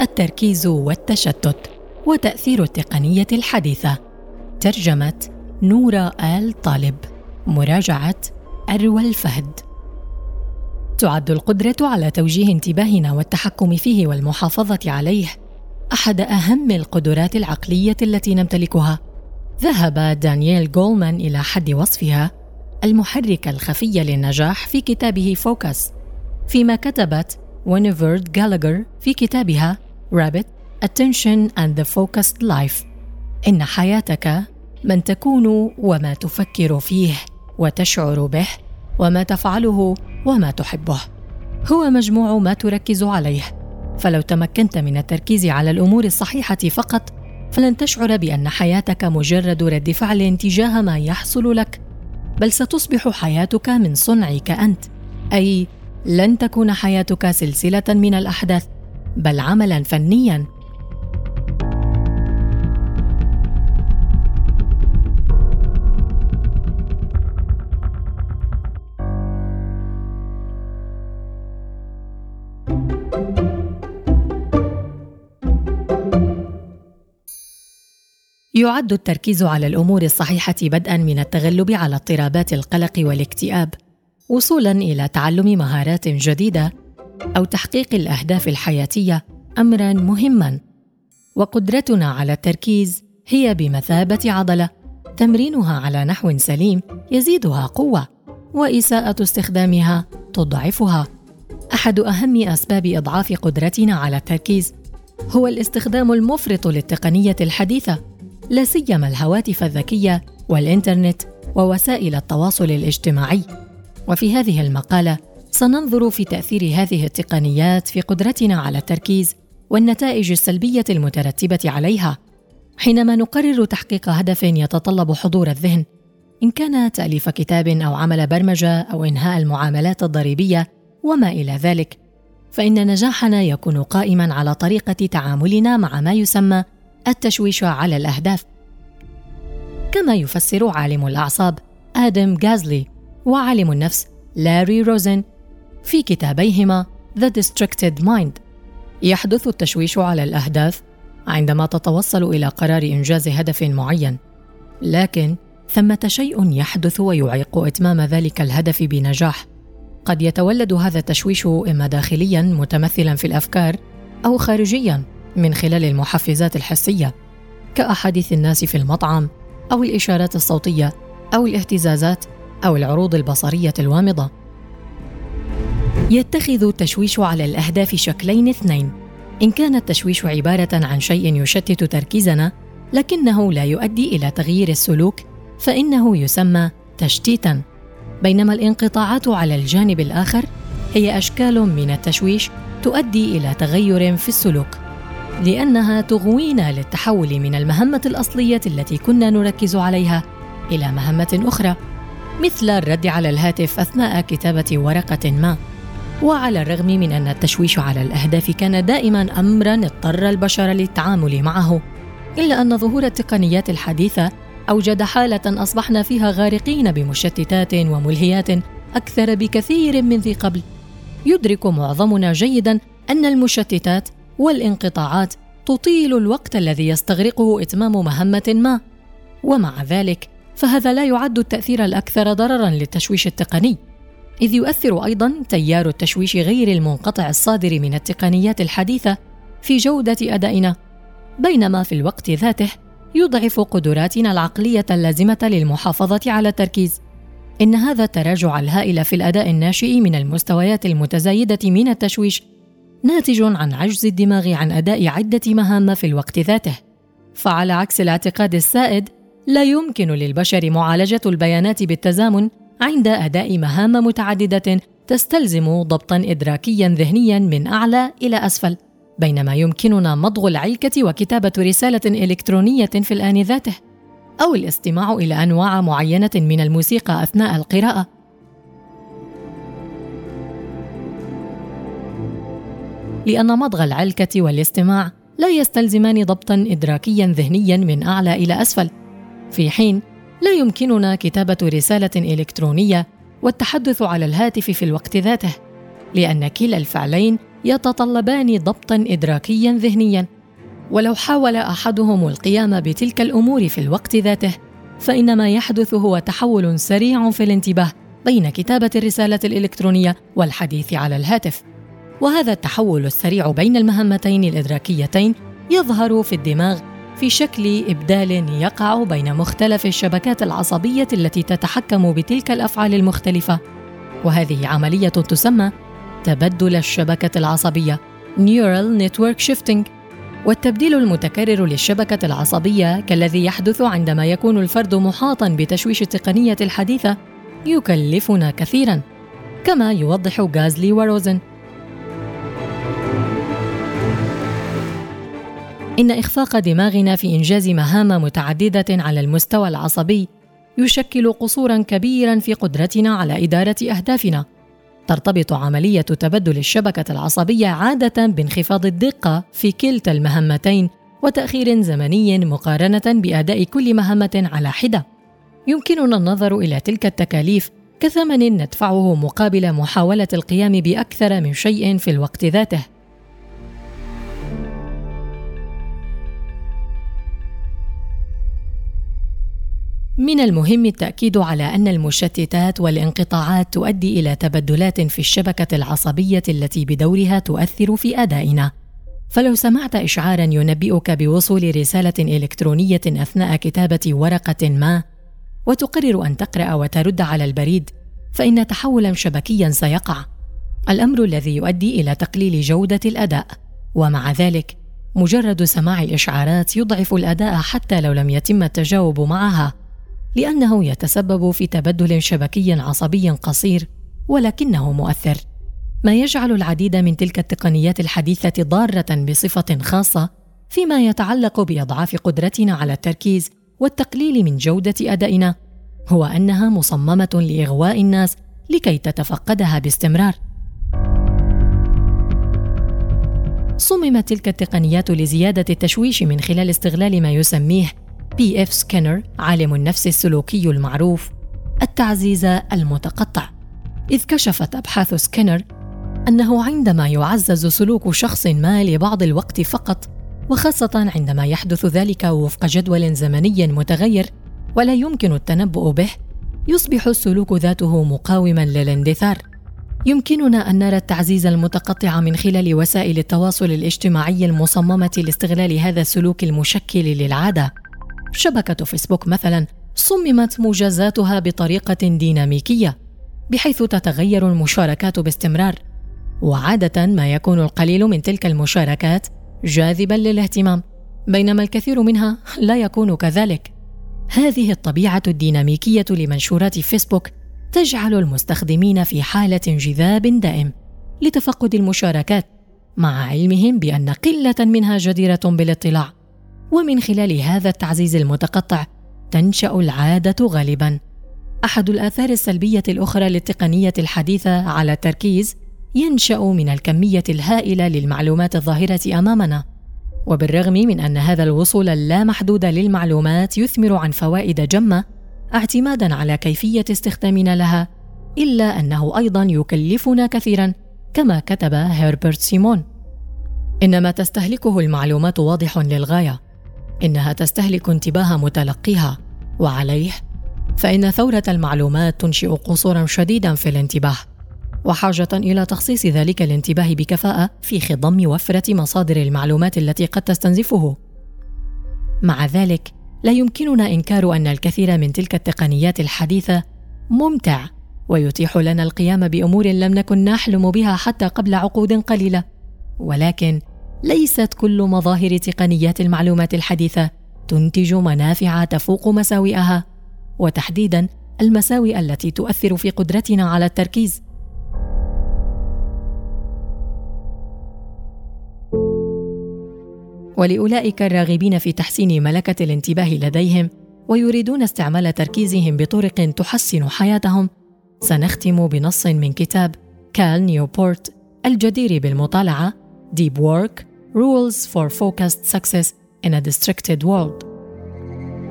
التركيز والتشتت وتأثير التقنية الحديثة. ترجمة نورة آل طالب. مراجعة أروى الفهد. تعد القدرة على توجيه انتباهنا والتحكم فيه والمحافظة عليه أحد أهم القدرات العقلية التي نمتلكها. ذهب دانييل جولمان إلى حد وصفها المحرك الخفي للنجاح في كتابه فوكس. فيما كتبت وينيفرد جالجر في كتابها Rabbit Attention and the Focused Life. إن حياتك من تكون وما تفكر فيه وتشعر به وما تفعله وما تحبه. هو مجموع ما تركز عليه. فلو تمكنت من التركيز على الأمور الصحيحة فقط فلن تشعر بأن حياتك مجرد رد فعل تجاه ما يحصل لك بل ستصبح حياتك من صنعك أنت أي لن تكون حياتك سلسلة من الأحداث بل عملا فنيا. يعد التركيز على الأمور الصحيحة بدءا من التغلب على اضطرابات القلق والاكتئاب. وصولا إلى تعلم مهارات جديدة أو تحقيق الأهداف الحياتية امرا مهما. وقدرتنا على التركيز هي بمثابة عضلة تمرينها على نحو سليم يزيدها قوة وإساءة استخدامها تضعفها. أحد أهم أسباب إضعاف قدرتنا على التركيز هو الاستخدام المفرط للتقنية الحديثة لا سيما الهواتف الذكية والإنترنت ووسائل التواصل الاجتماعي. وفي هذه المقالة سننظر في تأثير هذه التقنيات في قدرتنا على التركيز والنتائج السلبية المترتبة عليها. حينما نقرر تحقيق هدف يتطلب حضور الذهن إن كان تأليف كتاب أو عمل برمجة أو إنهاء المعاملات الضريبية وما إلى ذلك فإن نجاحنا يكون قائما على طريقة تعاملنا مع ما يسمى التشويش على الأهداف. كما يفسر عالم الأعصاب آدم غازلي وعالم النفس لاري روزن في كتابيهما The Distracted Mind. يحدث التشويش على الأهداف عندما تتوصل إلى قرار إنجاز هدف معين. لكن ثمة شيء يحدث ويعيق إتمام ذلك الهدف بنجاح. قد يتولد هذا التشويش إما داخليا متمثلا في الأفكار أو خارجيا من خلال المحفزات الحسية كأحاديث الناس في المطعم أو الإشارات الصوتية أو الاهتزازات أو العروض البصرية الوامضة. يتخذ التشويش على الأهداف شكلين اثنين. إن كان التشويش عبارة عن شيء يشتت تركيزنا لكنه لا يؤدي إلى تغيير السلوك فإنه يسمى تشتيتا. بينما الانقطاعات على الجانب الآخر هي أشكال من التشويش تؤدي إلى تغير في السلوك لأنها تغوينا للتحول من المهمة الأصلية التي كنا نركز عليها إلى مهمة أخرى. مثل الرد على الهاتف أثناء كتابة ورقة ما وعلى الرغم من أن التشويش على الأهداف كان دائما امرا اضطر البشر للتعامل معه إلا أن ظهور التقنيات الحديثة أوجد حالة أصبحنا فيها غارقين بمشتتات وملهيات أكثر بكثير من ذي قبل. يدرك معظمنا جيدا أن المشتتات والانقطاعات تطيل الوقت الذي يستغرقه إتمام مهمة ما ومع ذلك فهذا لا يعد التأثير الأكثر ضررا للتشويش التقني إذ يؤثر أيضا تيار التشويش غير المنقطع الصادر من التقنيات الحديثة في جودة أدائنا بينما في الوقت ذاته يضعف قدراتنا العقلية اللازمة للمحافظة على التركيز. إن هذا التراجع الهائل في الأداء الناشئ من المستويات المتزايدة من التشويش ناتج عن عجز الدماغ عن أداء عدة مهام في الوقت ذاته فعلى عكس الاعتقاد السائد لا يمكن للبشر معالجة البيانات بالتزامن عند أداء مهام متعددة تستلزم ضبطا ادراكيا ذهنيا من أعلى إلى أسفل. بينما يمكننا مضغ العلكة وكتابة رسالة إلكترونية في الآن ذاته أو الاستماع إلى أنواع معينة من الموسيقى أثناء القراءة. لأن مضغ العلكة والاستماع لا يستلزمان ضبطا ادراكيا ذهنيا من أعلى إلى أسفل. في حين لا يمكننا كتابة رسالة إلكترونية والتحدث على الهاتف في الوقت ذاته لأن كلا الفعلين يتطلبان ضبطا ادراكيا ذهنيا. ولو حاول أحدهم القيام بتلك الأمور في الوقت ذاته فان ما يحدث هو تحول سريع في الانتباه بين كتابة الرسالة الإلكترونية والحديث على الهاتف. وهذا التحول السريع بين المهمتين الإدراكيتين يظهر في الدماغ في شكل إبدال يقع بين مختلف الشبكات العصبية التي تتحكم بتلك الأفعال المختلفة. وهذه عملية تسمى تبدل الشبكة العصبية Neural Network Shifting. والتبديل المتكرر للشبكة العصبية كالذي يحدث عندما يكون الفرد محاطا بتشويش التقنية الحديثة يكلفنا كثيرا. كما يوضح غازلي وروزن إن إخفاق دماغنا في إنجاز مهام متعددة على المستوى العصبي يشكل قصورا كبيرا في قدرتنا على إدارة أهدافنا. ترتبط عملية تبدل الشبكة العصبية عادة بانخفاض الدقة في كلتا المهمتين وتأخير زمني مقارنة بأداء كل مهمة على حدة. يمكننا النظر إلى تلك التكاليف كثمن ندفعه مقابل محاولة القيام بأكثر من شيء في الوقت ذاته. من المهم التأكيد على أن المشتتات والانقطاعات تؤدي إلى تبدلات في الشبكة العصبية التي بدورها تؤثر في أدائنا. فلو سمعت اشعارا ينبئك بوصول رسالة إلكترونية أثناء كتابة ورقة ما وتقرر أن تقرأ وترد على البريد فإن تحولا شبكيا سيقع. الأمر الذي يؤدي إلى تقليل جودة الأداء. ومع ذلك مجرد سماع الإشعارات يضعف الأداء حتى لو لم يتم التجاوب معها. لأنه يتسبب في تبدل شبكي عصبي قصير ولكنه مؤثر. ما يجعل العديد من تلك التقنيات الحديثة ضارة بصفة خاصة فيما يتعلق بأضعاف قدرتنا على التركيز والتقليل من جودة أدائنا هو أنها مصممة لإغواء الناس لكي تتفقدها باستمرار. صممت تلك التقنيات لزيادة التشويش من خلال استغلال ما يسميه بي إف سكينر عالم النفس السلوكي المعروف التعزيز المتقطع. إذ كشفت أبحاث سكينر أنه عندما يعزز سلوك شخص ما لبعض الوقت فقط وخاصة عندما يحدث ذلك وفق جدول زمني متغير ولا يمكن التنبؤ به يصبح السلوك ذاته مقاوما للاندثار يمكننا أن نرى التعزيز المتقطع من خلال وسائل التواصل الاجتماعي المصممة لاستغلال هذا السلوك المشكل للعادة. شبكة فيسبوك مثلا صممت مجازاتها بطريقة ديناميكية بحيث تتغير المشاركات باستمرار. وعادة ما يكون القليل من تلك المشاركات جاذبا للاهتمام بينما الكثير منها لا يكون كذلك. هذه الطبيعة الديناميكية لمنشورات فيسبوك تجعل المستخدمين في حالة انجذاب دائم لتفقد المشاركات مع علمهم بأن قلة منها جديرة بالاطلاع. ومن خلال هذا التعزيز المتقطع تنشأ العادة غالبا. أحد الآثار السلبية الأخرى للتقنية الحديثة على التركيز ينشأ من الكمية الهائلة للمعلومات الظاهرة أمامنا. وبالرغم من أن هذا الوصول اللامحدود للمعلومات يثمر عن فوائد جمة اعتمادا على كيفية استخدامنا لها إلا أنه أيضا يكلفنا كثيرا كما كتب هيربرت سيمون. إنما تستهلكه المعلومات واضح للغاية. إنها تستهلك انتباه متلقيها. وعليه فإن ثورة المعلومات تنشئ قصورا شديدا في الانتباه وحاجة إلى تخصيص ذلك الانتباه بكفاءة في خضم وفرة مصادر المعلومات التي قد تستنزفه. مع ذلك لا يمكننا إنكار أن الكثير من تلك التقنيات الحديثة ممتع ويتيح لنا القيام بأمور لم نكن نحلم بها حتى قبل عقود قليلة. ولكن ليست كل مظاهر تقنيات المعلومات الحديثة تنتج منافع تفوق مساوئها وتحديدا المساوئ التي تؤثر في قدرتنا على التركيز. ولأولئك الراغبين في تحسين ملكة الانتباه لديهم ويريدون استعمال تركيزهم بطرق تحسن حياتهم. سنختم بنص من كتاب كال نيوبورت الجدير بالمطالعة Deep Work Rules for Focused Success in a Distracted World.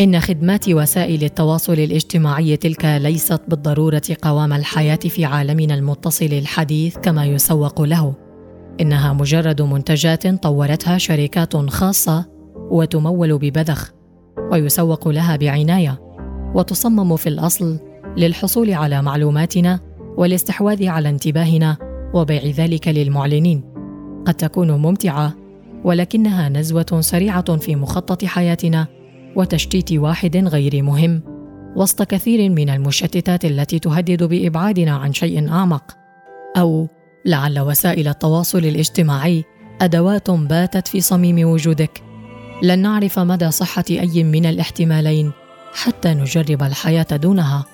إن خدمات وسائل التواصل الاجتماعي تلك ليست بالضرورة قوام الحياة في عالمنا المتصل الحديث كما يسوق له. إنها مجرد منتجات طورتها شركات خاصة وتمول ببذخ ويسوق لها بعناية وتصمم في الأصل للحصول على معلوماتنا والاستحواذ على انتباهنا وبيع ذلك للمعلنين. قد تكون ممتعة ولكنها نزوة سريعة في مخطط حياتنا وتشتيت واحد غير مهم. وسط كثير من المشتتات التي تهدد بإبعادنا عن شيء أعمق أو لعل وسائل التواصل الاجتماعي أدوات باتت في صميم وجودك. لن نعرف مدى صحة أي من الاحتمالين حتى نجرب الحياة دونها.